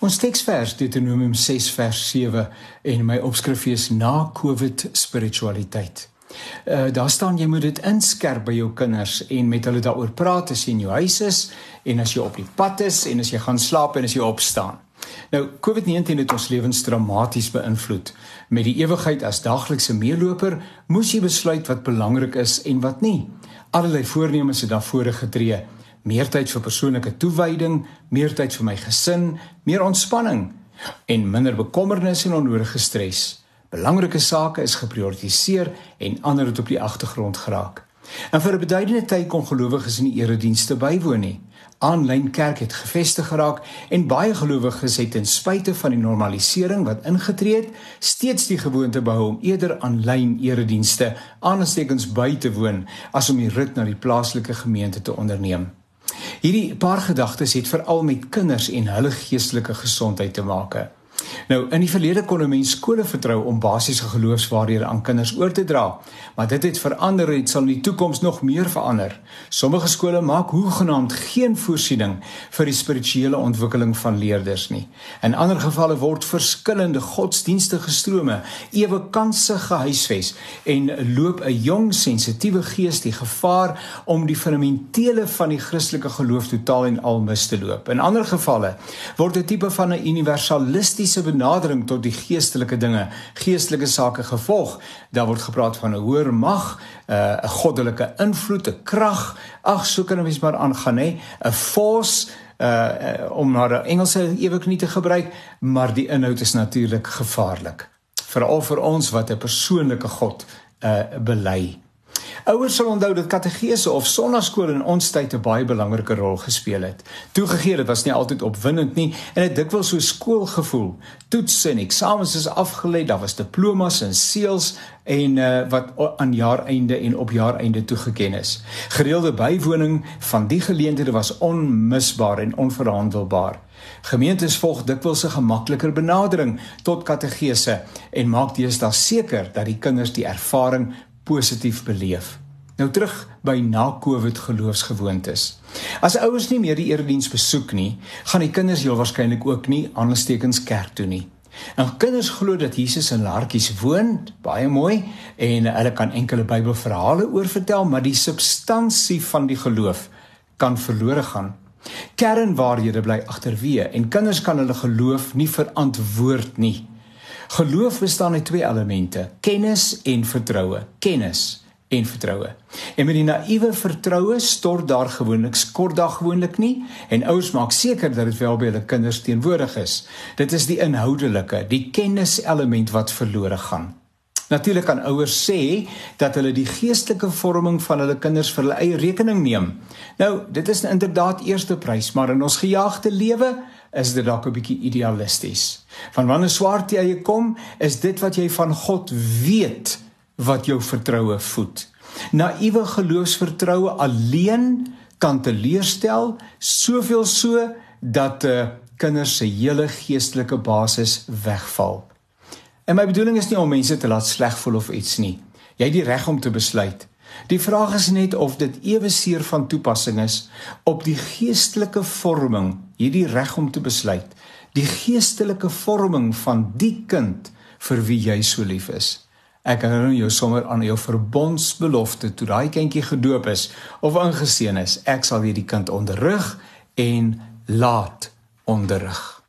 Ons teksvers Deuteronomium 6 vers 7 en my opskrif is na COVID spiritualiteit. Uh daar staan jy moet dit inskerp by jou kinders en met hulle daaroor praat as jy in jou huis is en as jy op die pad is en as jy gaan slaap en as jy opstaan. Nou COVID-19 het ons lewens dramaties beïnvloed. Met die ewigheid as daglikse meeloper, moes jy besluit wat belangrik is en wat nie. Allerlei voornemens het daarvoor getree meer tyd vir persoonlike toewyding, meer tyd vir my gesin, meer ontspanning en minder bekommernis en onnodige stres. Belangrike sake is geprioritiseer en ander het op die agtergrond geraak. En vir 'n beduidende tyd kon gelowiges in die eredienste bywoon nie. Aanlyn kerk het gevestig geraak en baie gelowiges het ten spyte van die normalisering wat ingetree het, steeds die gewoonte behou om eerder aanlyn eredienste aanstekens by te woon as om die rit na die plaaslike gemeente te onderneem. Hierdie paar gedagtes het veral met kinders en hulle geestelike gesondheid te maak. Nou, in die verlede kon 'n mens skole vertrou om basiese geloofswaarhede aan kinders oor te dra, maar dit het verander en sal in die toekoms nog meer verander. Sommige skole maak hoegenaamd geen voorsiening vir die spirituele ontwikkeling van leerders nie. In ander gevalle word verskillende godsdienstige strome ewe kanse gehuisves en loop 'n jong sensitiewe gees die gevaar om die fundamentele van die Christelike geloof totaal en al mis te loop. In ander gevalle word 'n tipe van 'n universalistiese se benadering tot die geestelike dinge, geestelike sake gevolg. Daar word gepraat van 'n hoër mag, uh, 'n goddelike invloed, 'n krag. Ag, so kan ons maar aangaan, hè. 'n Force uh om na 'n Engelse ewig nie te gebruik, maar die inhoud is natuurlik gevaarlik. Veral vir ons wat 'n persoonlike God uh bely. Ouers sal onthou dat kategese of sonnaskool in ons tyd 'n baie belangrike rol gespeel het. Toegegee dit was nie altyd opwindend nie en dit dikwels so skoolgevoel. Toetse en eksamens is afgelê, daar was diplomas en seels en uh, wat aan jaareinde en op jaareinde toegeken is. Gereelde bywoning van die geleenthede was onmisbaar en onverhandelbaar. Gemeentes volg dikwels 'n gemakliker benadering tot kategese en maak deesdae seker dat die kinders die ervaring positief beleef. Nou terug by na Covid geloofsgewoontes. As ouers nie meer die erediens besoek nie, gaan die kinders heel waarskynlik ook nie aanstekens kerk toe nie. En kinders glo dat Jesus in hartjies woon, baie mooi, en hulle kan enkele Bybelverhale oor vertel, maar die substansie van die geloof kan verlore gaan. Kernwaarhede bly agterweë en kinders kan hulle geloof nie verantwoord nie. Geloof bestaan uit twee elemente: kennis en vertroue. Kennis en vertroue. En met die naïewe vertroue stort daar gewoonlik kort dag gewoonlik nie en ouers maak seker dat dit wel by hulle kinders teenwoordig is. Dit is die inhoudelike, die kenniselement wat verlore gaan. Natuurlik kan ouers sê dat hulle die geestelike vorming van hulle kinders vir hulle eie rekening neem. Nou, dit is inderdaad eerste prys, maar in ons gejaagde lewe is dit dalk 'n bietjie idealisties. Van wanneer swaar tye kom, is dit wat jy van God weet wat jou vertroue voed. Naïewe geloofsvertroue alleen kan teleurstel, soveel so dat 'n uh, kinders se hele geestelike basis wegval. En my bedoeling is nie om mense te laat sleg voel of iets nie. Jy het die reg om te besluit. Die vraag is net of dit ewe seer van toepassing is op die geestelike vorming, hierdie reg om te besluit, die geestelike vorming van die kind vir wie jy so lief is. Ek herinner jou sommer aan jou verbondsbelofte toe daai kindjie gedoop is of ingeseën is. Ek sal hierdie kind onderrig en laat onderrig.